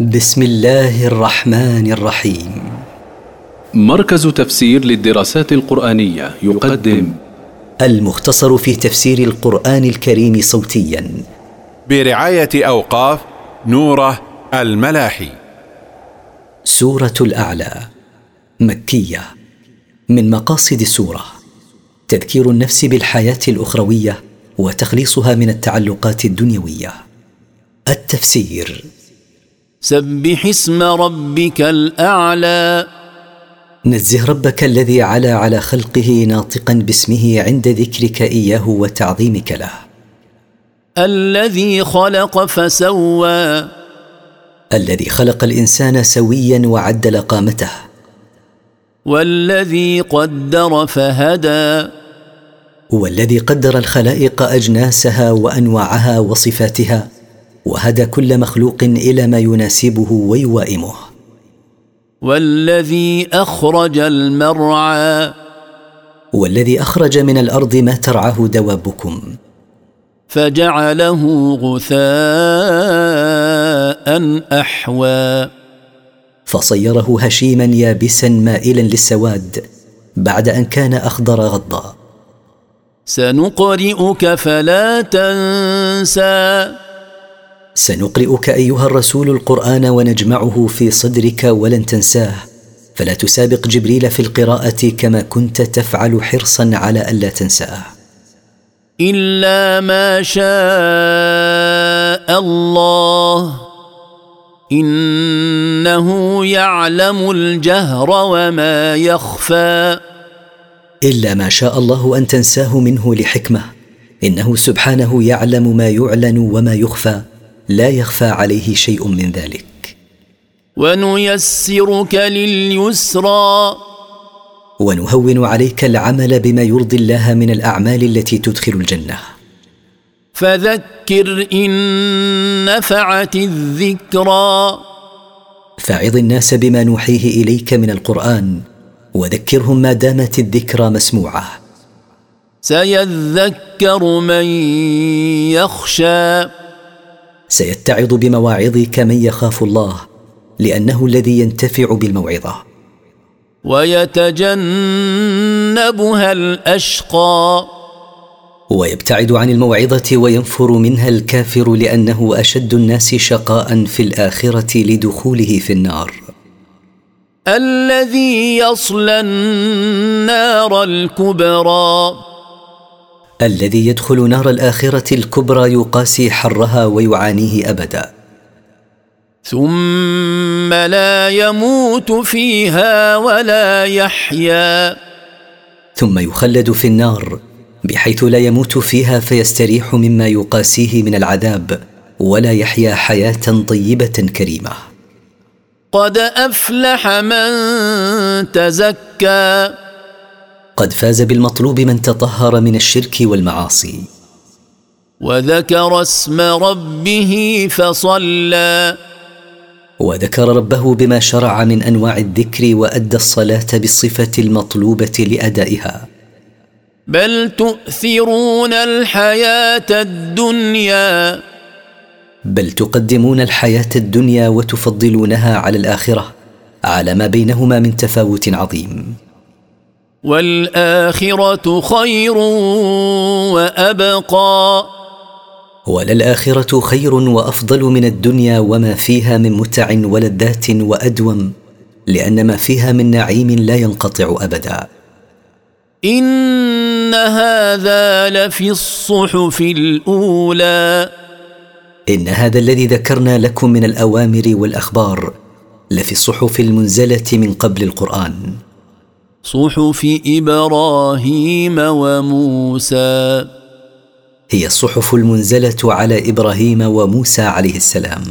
بسم الله الرحمن الرحيم. مركز تفسير للدراسات القرآنية يقدم. المختصر في تفسير القرآن الكريم صوتيا. برعاية أوقاف نوره الملاحي. سورة الأعلى مكية من مقاصد السورة تذكير النفس بالحياة الأخروية وتخليصها من التعلقات الدنيوية. التفسير. سبح اسم ربك الأعلى. نزه ربك الذي علا على خلقه ناطقا باسمه عند ذكرك إياه وتعظيمك له. الذي خلق فسوى. الذي خلق الإنسان سويا وعدل قامته والذي قدر فهدى. والذي قدر الخلائق أجناسها وأنواعها وصفاتها. وهدى كل مخلوق إلى ما يناسبه ويوائمه. والذي أخرج المرعى. والذي أخرج من الأرض ما ترعاه دوابكم. فجعله غثاء أحوى. فصيره هشيما يابسا مائلا للسواد بعد أن كان أخضر غضا سنقرئك فلا تنسى. سنقرئك أيها الرسول القرآن ونجمعه في صدرك ولن تنساه. فلا تسابق جبريل في القراءة كما كنت تفعل حرصا على ألا تنساه. إلا ما شاء الله. إنه يعلم الجهر وما يخفى. إلا ما شاء الله أن تنساه منه لحكمة. إنه سبحانه يعلم ما يعلن وما يخفى. لا يخفى عليه شيء من ذلك. ونيسرك لليسرى. ونهون عليك العمل بما يرضي الله من الأعمال التي تدخل الجنة. فذكر إن نفعت الذكرى. فعظ الناس بما نوحيه إليك من القرآن وذكرهم ما دامت الذكرى مسموعة. سيذكر من يخشى. سيتعظ بمواعظك من يخاف الله لأنه الذي ينتفع بالموعظة. ويتجنبها الأشقى. ويبتعد عن الموعظة وينفر منها الكافر لأنه أشد الناس شقاء في الآخرة لدخوله في النار. الذي يصلى النار الكبرى. الذي يدخل نار الآخرة الكبرى يقاسي حرها ويعانيه أبدا. ثم لا يموت فيها ولا يحيا. ثم يخلد في النار بحيث لا يموت فيها فيستريح مما يقاسيه من العذاب ولا يحيا حياة طيبة كريمة. قد أفلح من تزكى. قد فاز بالمطلوب من تطهر من الشرك والمعاصي. وذكر اسم ربه فصلى. وذكر ربه بما شرع من أنواع الذكر وأدى الصلاة بالصفة المطلوبة لأدائها. بل تؤثرون الحياة الدنيا. بل تقدمون الحياة الدنيا وتفضلونها على الآخرة على ما بينهما من تفاوت عظيم. والآخرة خير وأبقى. وللآخرة خير وأفضل من الدنيا وما فيها من متع ولذات وأدوم لأن ما فيها من نعيم لا ينقطع أبدا. إن هذا لفي الصحف الأولى. إن هذا الذي ذكرنا لكم من الأوامر والأخبار لفي الصحف المنزلة من قبل القرآن. صحف إبراهيم وموسى. هي الصحف المنزلة على إبراهيم وموسى عليه السلام.